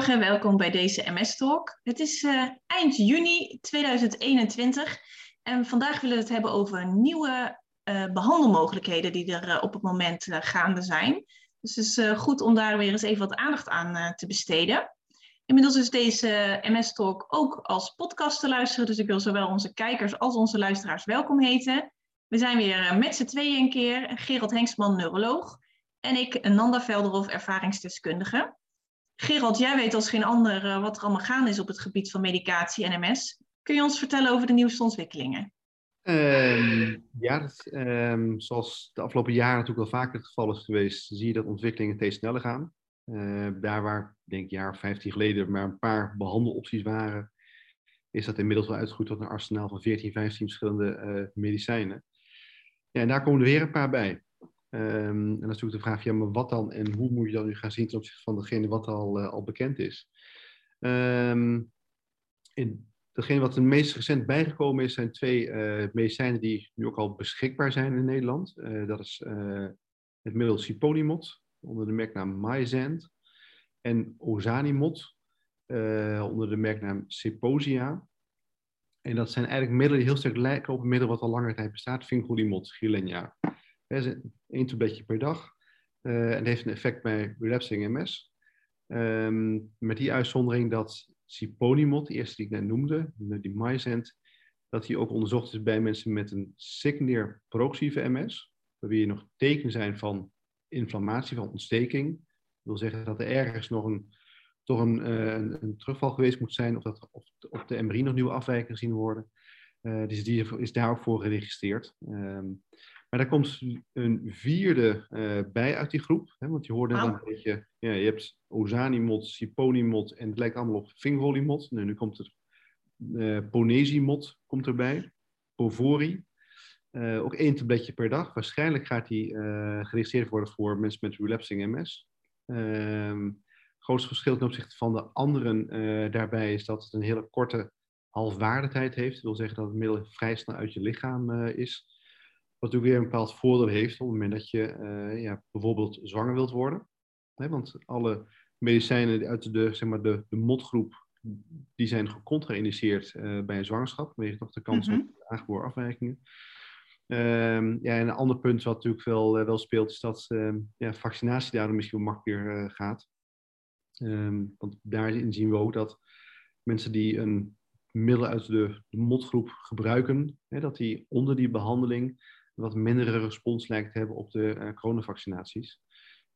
Goedemorgen, welkom bij deze MS Talk. Het is uh, eind juni 2021 en vandaag willen we het hebben over nieuwe uh, behandelmogelijkheden die er uh, op het moment gaande zijn. Dus het is goed om daar weer eens even wat aandacht aan te besteden. Inmiddels is deze MS Talk ook als podcast te luisteren, dus ik wil zowel onze kijkers als onze luisteraars welkom heten. We zijn weer met z'n tweeën een keer, Gerald Hengstman, neuroloog, en ik, Nanda Velderhof, ervaringsdeskundige. Gerald, jij weet als geen ander uh, wat er allemaal gaande is op het gebied van medicatie en MS. Kun je ons vertellen over de nieuwste ontwikkelingen? Um, ja, um, zoals de afgelopen jaren natuurlijk wel vaker het geval is geweest, zie je dat ontwikkelingen steeds sneller gaan. Uh, daar waar, denk ik, jaar of 15 geleden maar een paar behandelopties waren, is dat inmiddels wel uitgegroeid tot een arsenaal van 14, 15 verschillende uh, medicijnen. Ja, en daar komen er weer een paar bij. Um, en dan is natuurlijk de vraag, ja, maar wat dan en hoe moet je dan nu gaan zien ten opzichte van degene wat al, uh, al bekend is? Um, in degene wat er meest recent bijgekomen is, zijn twee uh, medicijnen die nu ook al beschikbaar zijn in Nederland. Uh, dat is het middel Ciponimod, onder de merknaam Myzant, en Ozanimod, onder de merknaam Ceposia. En dat zijn eigenlijk middelen die heel sterk lijken op een middel wat al langer tijd bestaat, Fingolimod, Gilenya één tabletje per dag. Uh, en heeft een effect bij relapsing MS. Ehm, met die uitzondering dat Ciponimod, de eerste die ik net noemde, die Myzant, dat die ook onderzocht is bij mensen met een secundair progressieve MS, waarbij er nog tekenen zijn van inflammatie, van ontsteking. Dat wil zeggen dat er ergens nog een, toch een, uh, een, terugval geweest moet zijn, of dat of, op de MRI nog nieuwe afwijkingen gezien worden. Uh, dus die is daar ook voor geregistreerd. Um, maar daar komt een vierde uh, bij uit die groep. Hè, want je hoorde wow. een beetje, ja, je hebt Ozanimod, Ciponimod en het lijkt allemaal op Fingolimod. Nu, nu komt er uh, komt erbij, Povori. Uh, ook één tabletje per dag. Waarschijnlijk gaat die geregistreerd worden voor mensen met relapsing MS. Ehm, het grootste verschil ten opzichte van de anderen daarbij is dat het een hele korte halfwaardetijd heeft. Dat wil zeggen dat het middel vrij snel uit je lichaam is. Wat ook weer een bepaald voordeel heeft op het moment dat je uh, ja, bijvoorbeeld zwanger wilt worden. want alle medicijnen uit de, zeg maar de, de motgroep, die zijn gecontra-indiceerd uh, bij een zwangerschap. Vanwege toch de kans mm -hmm. op aangeboren afwijkingen. Um, ja, en een ander punt wat natuurlijk wel, uh, wel speelt, is dat um, ja, vaccinatie daardoor misschien wel makkelijker gaat. Um, want daarin zien we ook dat mensen die een middel uit de, de motgroep gebruiken, hè, dat die onder die behandeling wat mindere respons lijkt te hebben op de uh, coronavaccinaties.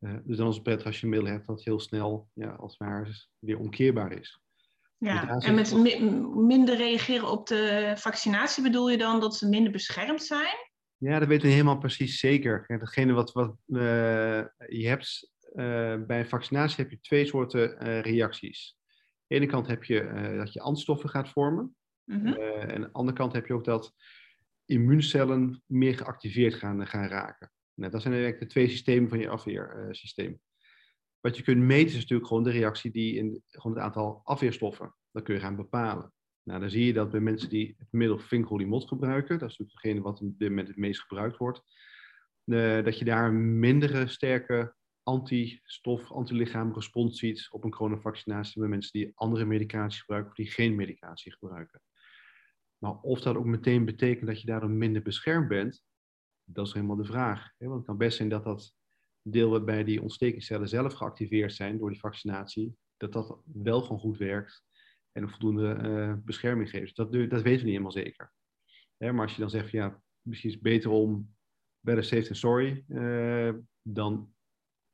Uh, dus dan is het prettig als je een middel hebt dat heel snel, ja, als het ware, weer omkeerbaar is. Ja, en met mi minder reageren op de vaccinatie bedoel je dan dat ze minder beschermd zijn? Ja, dat weten we helemaal precies zeker. Kijk, datgene wat, wat uh, je hebt, bij een vaccinatie heb je twee soorten reacties. Aan de ene kant heb je dat je antstoffen gaat vormen. Mm -hmm. en aan de andere kant heb je ook dat immuuncellen meer geactiveerd gaan, gaan raken. Nou, dat zijn eigenlijk de twee systemen van je afweersysteem. Wat je kunt meten is natuurlijk gewoon de reactie die in gewoon het aantal afweerstoffen. Dat kun je gaan bepalen. Nou, dan zie je dat bij mensen die het middel vincolimod gebruiken, dat is natuurlijk degene wat het meest gebruikt wordt, uh, dat je daar mindere sterke antistof, antilichaam respons ziet op een coronavaccinatie bij mensen die andere medicatie gebruiken of die geen medicatie gebruiken. Maar of dat ook meteen betekent dat je daardoor minder beschermd bent, dat is helemaal de vraag. Want het kan best zijn dat dat deel waarbij die ontstekingscellen zelf geactiveerd zijn door die vaccinatie, dat dat wel gewoon goed werkt en voldoende uh, bescherming geeft. Dat, dat weten we niet helemaal zeker. maar als je dan zegt, ja, misschien is het beter om better safe than sorry, uh, dan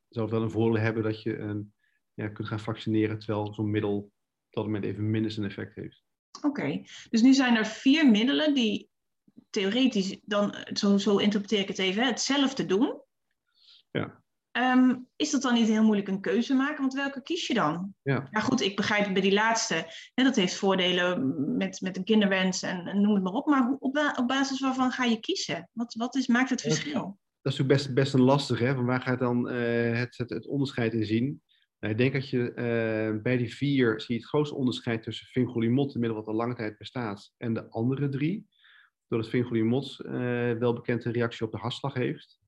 zou het wel een voordeel hebben dat je een, ja, kunt gaan vaccineren terwijl zo'n middel op dat moment even minder zijn effect heeft. Oké, dus nu zijn er vier middelen die theoretisch dan, zo, zo interpreteer ik het even, hetzelfde doen. Ja. Um, is dat dan niet heel moeilijk een keuze maken? Want welke kies je dan? Ja. Nou goed, ik begrijp bij die laatste. Hè, dat heeft voordelen met, met een kinderwens en, en noem het maar op. Maar hoe, op, op, basis waarvan ga je kiezen? Wat, wat is, maakt het verschil? Dat is ook best, best een lastig. Hè? Van waar gaat dan uh, het, het, het, onderscheid in zien? Nou, ik denk dat je uh, bij die vier zie je het grootste onderscheid tussen vingolimod, middel wat al lange tijd bestaat, en de andere drie. Doordat vingolimod uh, wel bekend een reactie op de hartslag heeft.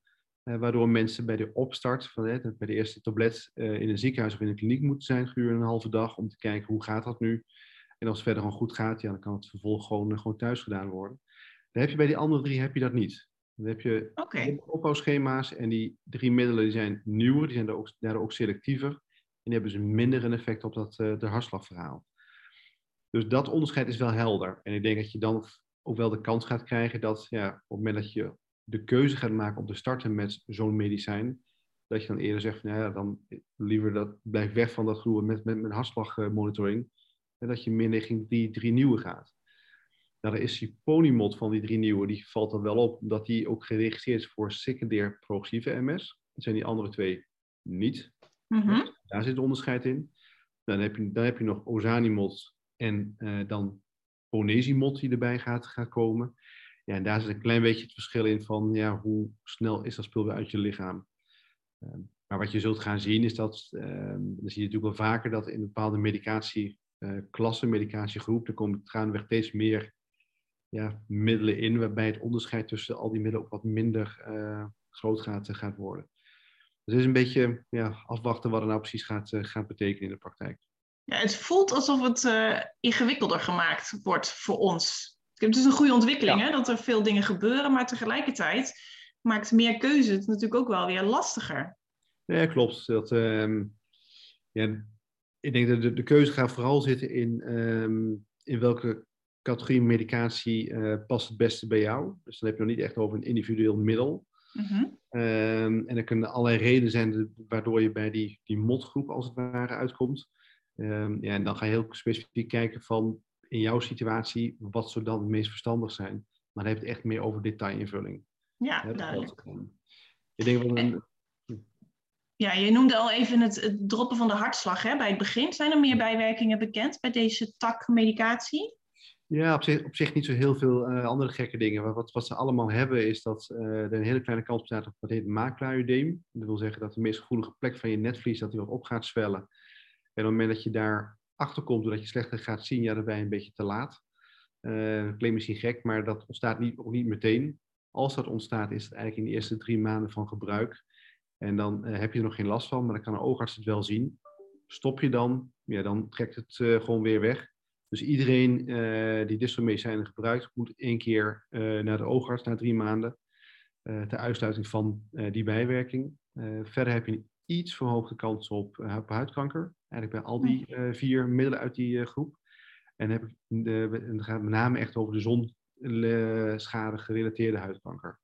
waardoor mensen bij de opstart, van, bij de eerste tablet, in een ziekenhuis of in een kliniek moeten zijn gedurende een halve dag om te kijken hoe gaat dat nu. En als het verder gewoon goed gaat, ja, dan kan het vervolgens gewoon, gewoon thuis gedaan worden. Dan heb je bij die andere drie heb je dat niet. Dan heb je okay. opbouwschema's en die drie middelen die zijn nieuwer, die zijn daardoor ook, daardoor ook selectiever. En hebben dus minder een effect op dat uh, de hartslagverhaal. Dus dat onderscheid is wel helder. En ik denk dat je dan ook wel de kans gaat krijgen dat ja, op het moment dat je de keuze gaat maken om te starten met zo'n medicijn, dat je dan eerder zegt, nou ja, dan liever dat, blijf weg van dat groeien met, met, met hartslagmonitoring. En dat je minder richting die drie nieuwe gaat. Nou, daar is die ponymod van die drie nieuwe, die valt dan wel op, omdat die ook geregistreerd is voor secundair progressieve MS. Dat zijn die andere twee niet. Mhm. Daar zit onderscheid in. Dan heb je, dan heb je nog ozanimod en uh, dan ponesimod die erbij gaat, gaat komen. Ja, en daar zit een klein beetje het verschil in van ja, hoe snel is dat spul weer uit je lichaam. Uh, maar wat je zult gaan zien is dat, uh, dan zie je natuurlijk wel vaker dat in bepaalde medicatieklassen, uh, medicatiegroep, er komt gaandeweg steeds meer ja, middelen in, waarbij het onderscheid tussen al die middelen ook wat minder uh, groot gaat, gaat worden. Dus het is een beetje ja, afwachten wat er nou precies gaat, uh, gaat betekenen in de praktijk. Ja, het voelt alsof het ingewikkelder gemaakt wordt voor ons. Het is een goede ontwikkeling, ja. hè, dat er veel dingen gebeuren, maar tegelijkertijd maakt meer keuze het natuurlijk ook wel weer lastiger. Ja, klopt. Dat, um, ja, ik denk dat de, de keuze gaat vooral zitten in, um, in welke categorie medicatie uh, past het beste bij jou. Dus dan heb je nog niet echt over een individueel middel. Mm-hmm. Um, en er kunnen allerlei redenen zijn waardoor je bij die, die motgroep als het ware uitkomt. Um, ja, en dan ga je heel specifiek kijken van in jouw situatie, wat zou dan het meest verstandig zijn. Maar dan heb je het echt meer over detailinvulling. Ja, duidelijk. Dat, ik denk wel een, ja, je noemde al even het, het droppen van de hartslag hè, bij het begin. Zijn er meer bijwerkingen bekend bij deze tak medicatie? Ja, op zich, op zich niet zo heel veel uh, andere gekke dingen. Wat, wat ze allemaal hebben is dat uh, er een hele kleine kans bestaat op wat heet macula-udeem. Dat wil zeggen dat de meest gevoelige plek van je netvlies dat die wat op gaat zwellen. En op het moment dat je daar achter komt doordat je slechter gaat zien, ja, dan ben je een beetje te laat. Uh, klinkt misschien gek, maar dat ontstaat niet, ook niet meteen. Als dat ontstaat, is het eigenlijk in de eerste drie maanden van gebruik. En dan heb je er nog geen last van, maar dan kan een oogarts het wel zien. Stop je dan, ja, dan trekt het gewoon weer weg. Dus iedereen uh, die dit soort medicijnen gebruikt, moet één keer uh, naar de oogarts na drie maanden. Uh, ter uitsluiting van die bijwerking. verder heb je een iets verhoogde kans op, op huidkanker. Eigenlijk bij al die vier middelen uit die groep. En heb ik de, het gaat met name echt over de zonschade gerelateerde huidkanker.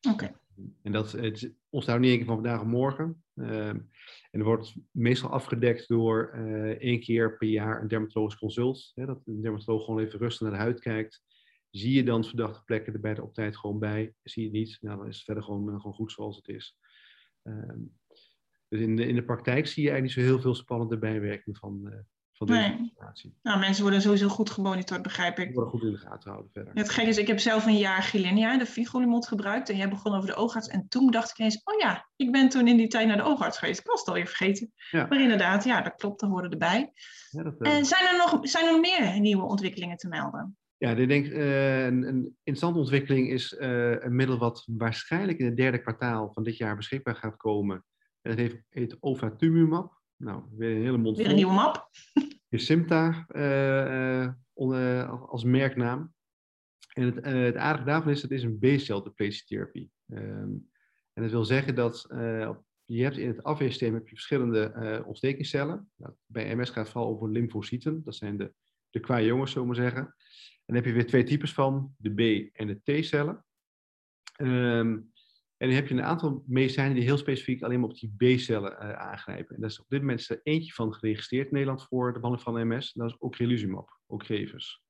Oké. Okay. En dat het ontstaat niet één keer van vandaag op morgen. Uh, en er wordt meestal afgedekt door uh, één keer per jaar een dermatologisch consult. Hè, dat een dermatoloog gewoon even rustig naar de huid kijkt. Zie je dan verdachte plekken er bij op tijd gewoon bij? Zie je niet? Nou, dan is het verder gewoon, uh, gewoon goed zoals het is. Ehm, dus in de, in de praktijk zie je eigenlijk niet zo heel veel spannende bijwerkingen van, eh, van deze nee. Nou, mensen worden sowieso goed gemonitord, begrijp ik. Die worden goed in de gaten houden verder. Het gekke is, ik heb zelf een jaar Gilenia, de Vigolimod, gebruikt. En jij begon over de oogarts. En toen dacht ik eens, oh ja, ik ben toen in die tijd naar de oogarts geweest. Ik was het alweer vergeten. Ja. Maar inderdaad, ja, dat klopt, dat hoorde erbij. Ja, dat, uh... En zijn er, nog, zijn er nog meer nieuwe ontwikkelingen te melden? Ja, ik denk uh, een, een interessante ontwikkeling is uh, een middel wat waarschijnlijk in het derde kwartaal van dit jaar beschikbaar gaat komen. En dat heet, heet Ofatumumab. Nou, weer een hele mond Weer een nieuwe map. Simta uh, uh, als merknaam. En het, het aardige daarvan is, het is een B-cel depletietherapie. Um, en dat wil zeggen dat je hebt in het afweersysteem heb je verschillende ontstekingscellen. Nou, bij MS gaat het vooral over lymfocyten. Dat zijn de, de qua-jongens, zullen we zeggen. En heb je weer twee types van, de B- en de T-cellen. Um, en dan heb je een aantal medicijnen die heel specifiek alleen maar op die B-cellen uh, aangrijpen. En daar is op dit moment er eentje van geregistreerd in Nederland voor de behandeling van MS. Dat is ocrelizumab, Ocrevus.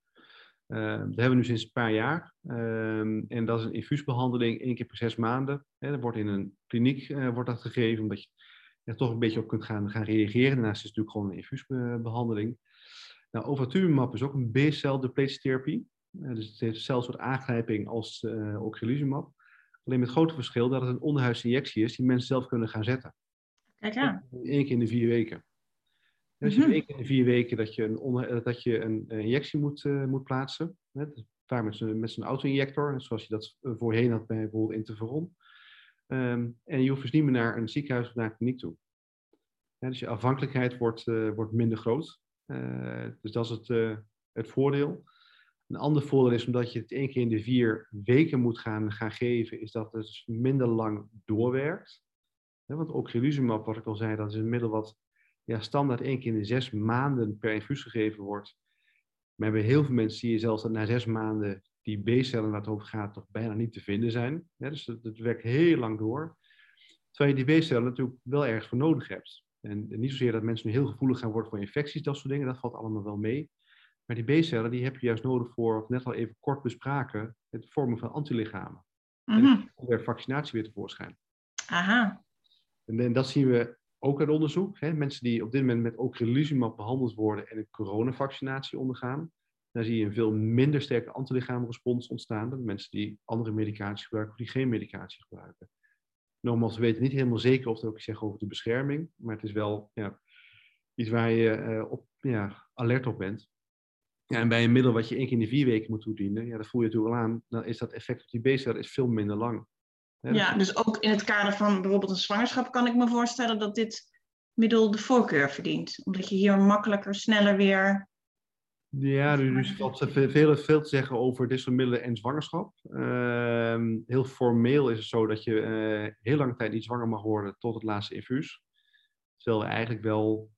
Uh, dat hebben we nu sinds een paar jaar. Uh, en dat is een infuusbehandeling één keer per zes maanden. Hè, dat wordt in een kliniek uh, wordt dat gegeven, omdat je er toch een beetje op kunt gaan, gaan reageren. Daarnaast is het natuurlijk gewoon een infuusbehandeling. Nou, ofatumumab is ook een B-cel depletietherapie. dus het heeft dezelfde soort aangrijping als ocrelizumab. Alleen met het grote verschil dat het een onderhuidsinjectie is die mensen zelf kunnen gaan zetten. Kijk aan. Eén keer in de vier weken. Dus mm -hmm. één keer in de vier weken dat je een, onder, dat je een injectie moet, uh, moet plaatsen. Hè, vaak met zo'n met zo'n auto-injector, zoals je dat voorheen had bij bijvoorbeeld Interferon. Ehm, en je hoeft dus niet meer naar een ziekenhuis of naar een kliniek toe. dus je afhankelijkheid wordt, wordt minder groot. dus dat is het, het voordeel. Een ander voordeel is omdat je het één keer in de vier weken moet gaan, geven, is dat het dus minder lang doorwerkt. want ocrelizumab, wat ik al zei, dat is een middel wat ja, standaard één keer in de zes maanden per infuus gegeven wordt. Maar bij heel veel mensen zie je zelfs dat na zes maanden die B-cellen waar het over gaat toch bijna niet te vinden zijn. dus het, werkt heel lang door. Terwijl je die B-cellen natuurlijk wel ergens voor nodig hebt. En, niet zozeer dat mensen nu heel gevoelig gaan worden voor infecties, dat soort dingen, dat valt allemaal wel mee. Maar die B-cellen die heb je juist nodig voor, net al even kort bespraken, het vormen van antilichamen. Mm -hmm. En dan vaccinatie weer tevoorschijn. Aha. En, en, dat zien we ook uit onderzoek. Hè? Mensen die op dit moment met ocrelizumab behandeld worden en een coronavaccinatie ondergaan, dan zie je een veel minder sterke antilichaamrespons ontstaan dan mensen die andere medicatie gebruiken of die geen medicatie gebruiken. Nogmaals, we weten niet helemaal zeker of dat ook iets zegt over de bescherming, maar het is wel ja, iets waar je uh, op, ja, alert op bent. Ja, en bij een middel wat je één keer in de vier weken moet toedienen, ja, dat voel je natuurlijk al aan, dan is dat effect op die B-cel is veel minder lang. Ja, dus ook in het kader van bijvoorbeeld een zwangerschap kan ik me voorstellen dat dit middel de voorkeur verdient. Omdat je hier makkelijker, sneller weer. Ja, dus valt veel, veel te zeggen over dit soort middelen en zwangerschap. Ehm, heel formeel is het zo dat je uh, heel lange tijd niet zwanger mag worden tot het laatste infuus. Terwijl we eigenlijk wel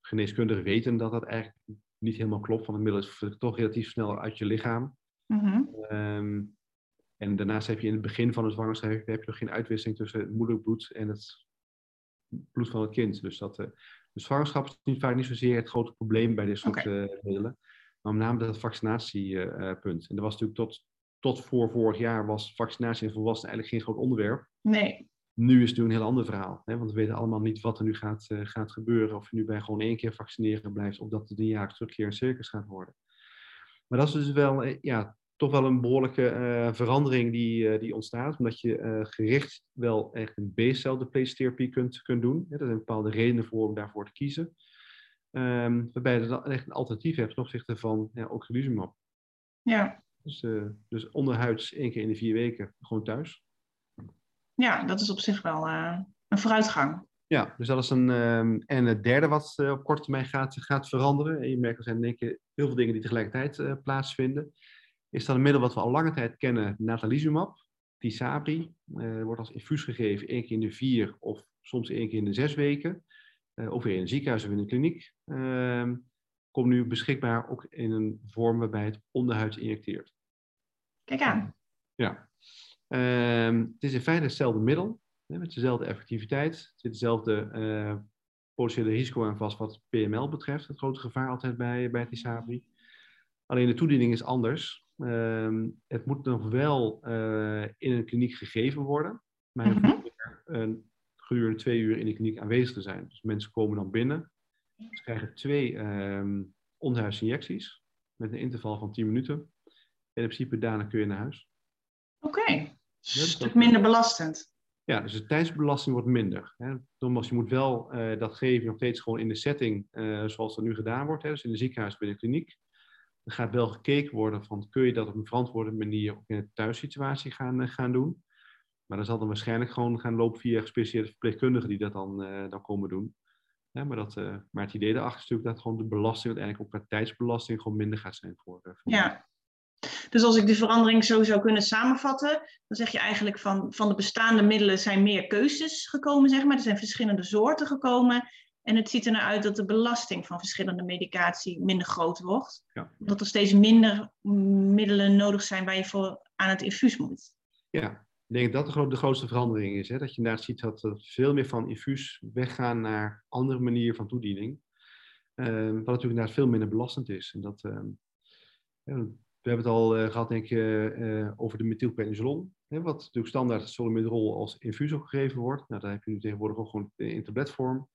geneeskundig weten dat dat eigenlijk niet helemaal klopt. Want het middel is toch relatief snel uit je lichaam. Mm en daarnaast heb je in het begin van de zwangerschap heb je nog geen uitwisseling tussen het moederbloed en het bloed van het kind. Dus dat, uh, de zwangerschap is niet, vaak niet zozeer het grote probleem bij dit soort okay. uh, middelen. Maar met name dat vaccinatiepunt. en dat was natuurlijk tot, tot voor vorig jaar was vaccinatie in volwassenen eigenlijk geen groot onderwerp. Nee. Nu is het nu een heel ander verhaal. Hè? Want we weten allemaal niet wat er nu gaat, uh, gaat gebeuren. Of je nu bij gewoon één keer vaccineren blijft. Of dat het een jaar terugkeer een circus gaat worden. Maar dat is dus wel ja, toch wel een behoorlijke uh, verandering die, uh, die ontstaat. Omdat je uh, gericht wel echt een B-cel therapie kunt, kunt doen. Ja, er zijn bepaalde redenen voor om daarvoor te kiezen. Um, waarbij je dan echt een alternatief hebt ten opzichte van ja, ocrelizumab. Ja. Dus, dus onderhuids één keer in de vier weken gewoon thuis. Ja, dat is op zich wel een vooruitgang. Ja, dus dat is een. Um, en het derde wat op korte termijn gaat, gaat veranderen. En je merkt er zijn denk ik heel veel dingen die tegelijkertijd plaatsvinden is dat een middel wat we al lange tijd kennen, natalizumab, Tisabri. Wordt als infuus gegeven één keer in de vier of soms één keer in de zes weken. Of weer in een ziekenhuis of in een kliniek. Uh, komt nu beschikbaar ook in een vorm waarbij het onderhuids injecteert. Kijk aan. Ja. Ehm, het is in feite hetzelfde middel, hè, met dezelfde effectiviteit. Er zit dezelfde uh, potentiële risico aan vast wat PML betreft. Het grote gevaar altijd bij, bij Tisabri. Alleen de toediening is anders. Ehm, het moet nog wel uh, in een kliniek gegeven worden, maar mm -hmm. een, gedurende twee uur in de kliniek aanwezig te zijn. Dus mensen komen dan binnen, ze krijgen twee um, injecties met een interval van 10 minuten. En in principe daarna kun je naar huis. Oké, okay. Een stuk minder belastend. Ja, dus de tijdsbelasting wordt minder. Hè. Nogmaals, je moet wel uh, dat geven nog steeds gewoon in de setting uh, zoals dat nu gedaan wordt. Hè. Dus in de ziekenhuis bij de kliniek. Er gaat wel gekeken worden van kun je dat op een verantwoorde manier ook in de thuissituatie gaan, eh, gaan doen. Maar dan zal dan waarschijnlijk gewoon gaan lopen via gespecialiseerde verpleegkundigen die dat dan, dan komen doen. Ja, maar, dat, maar het idee daarachter is natuurlijk dat gewoon de belasting uiteindelijk ook qua tijdsbelasting gewoon minder gaat zijn voor. voor ja. Dus als ik de verandering zo zou kunnen samenvatten, dan zeg je eigenlijk van, van de bestaande middelen zijn meer keuzes gekomen, zeg maar. Er zijn verschillende soorten gekomen. En het ziet er naar uit dat de belasting van verschillende medicatie minder groot wordt. Ja. Dat er steeds minder middelen nodig zijn waar je voor aan het infuus moet. Ja, ik denk dat de, de grootste verandering is. Hè? Dat je inderdaad ziet dat er veel meer van infuus weggaan naar andere manieren van toediening. Uh, wat natuurlijk inderdaad veel minder belastend is. En dat, uh, we hebben het al uh, gehad, denk ik, uh, over de methylprednisolon. Wat natuurlijk standaard solomidrol als infuus gegeven wordt. Nou, daar heb je nu tegenwoordig ook gewoon in tabletvorm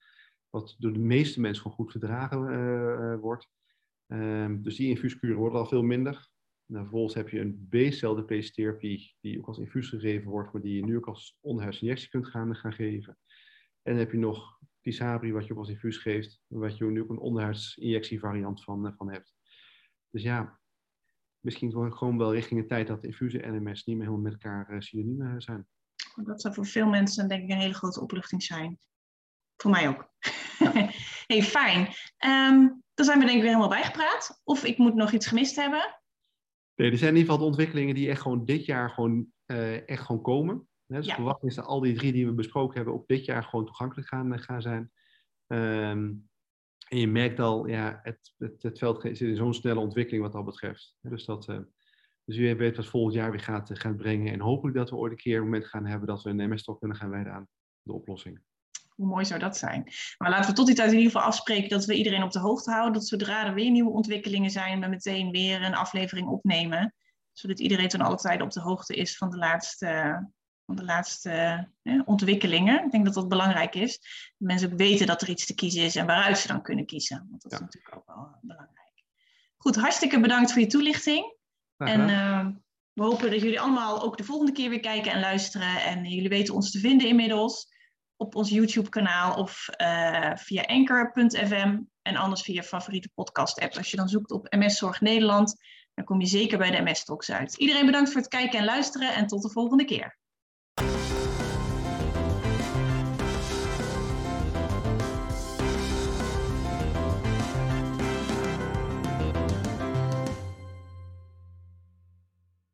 wat door de meeste mensen gewoon goed verdragen uh, wordt. Um, dus die infuuskuren worden al veel minder. Nou, vervolgens heb je een B-cel therapie die ook als infuus gegeven wordt, maar die je nu ook als onderhuidsinjectie kunt gaan, gaan geven. En dan heb je nog Tisabri, wat je ook als infuus geeft, wat je nu ook een onderhuidsinjectievariant van, van hebt. Dus ja, misschien gewoon wel richting een tijd dat infusie en NMS niet meer helemaal met elkaar uh, synoniem zijn. Dat zou voor veel mensen denk ik een hele grote opluchting zijn. Voor mij ook. hey, fijn. Um, dan zijn we denk ik weer helemaal bijgepraat. Of ik moet nog iets gemist hebben. Nee, er zijn in ieder geval de ontwikkelingen die echt gewoon dit jaar gewoon, uh, echt gewoon komen. Dus ja. verwacht is dat al die drie die we besproken hebben ook dit jaar gewoon toegankelijk gaan, eh, gaan zijn. Um, en je merkt al, ja, het, het, het veld zit in zo'n snelle ontwikkeling wat dat betreft. Dus, dat, uh, dus u weet wat volgend jaar weer gaat, gaat brengen. En hopelijk dat we ooit een keer een moment gaan hebben dat we een MS-talk kunnen gaan wijden aan de oplossing. Hoe mooi zou dat zijn? Maar laten we tot die tijd in ieder geval afspreken dat we iedereen op de hoogte houden. Dat zodra er weer nieuwe ontwikkelingen zijn, we meteen weer een aflevering opnemen. Zodat iedereen ten alle tijde op de hoogte is van de laatste, van de laatste ontwikkelingen. Ik denk dat dat belangrijk is. Dat mensen ook weten dat er iets te kiezen is en waaruit ze dan kunnen kiezen. Want dat is natuurlijk ook wel belangrijk. Goed, hartstikke bedankt voor je toelichting. En uh, we hopen dat jullie allemaal ook de volgende keer weer kijken en luisteren. En jullie weten ons te vinden inmiddels op ons YouTube-kanaal of uh, via anchor.fm en anders via favoriete podcast-app. Als je dan zoekt op MS Zorg Nederland, dan kom je zeker bij de MS Talks uit. Iedereen bedankt voor het kijken en luisteren en tot de volgende keer.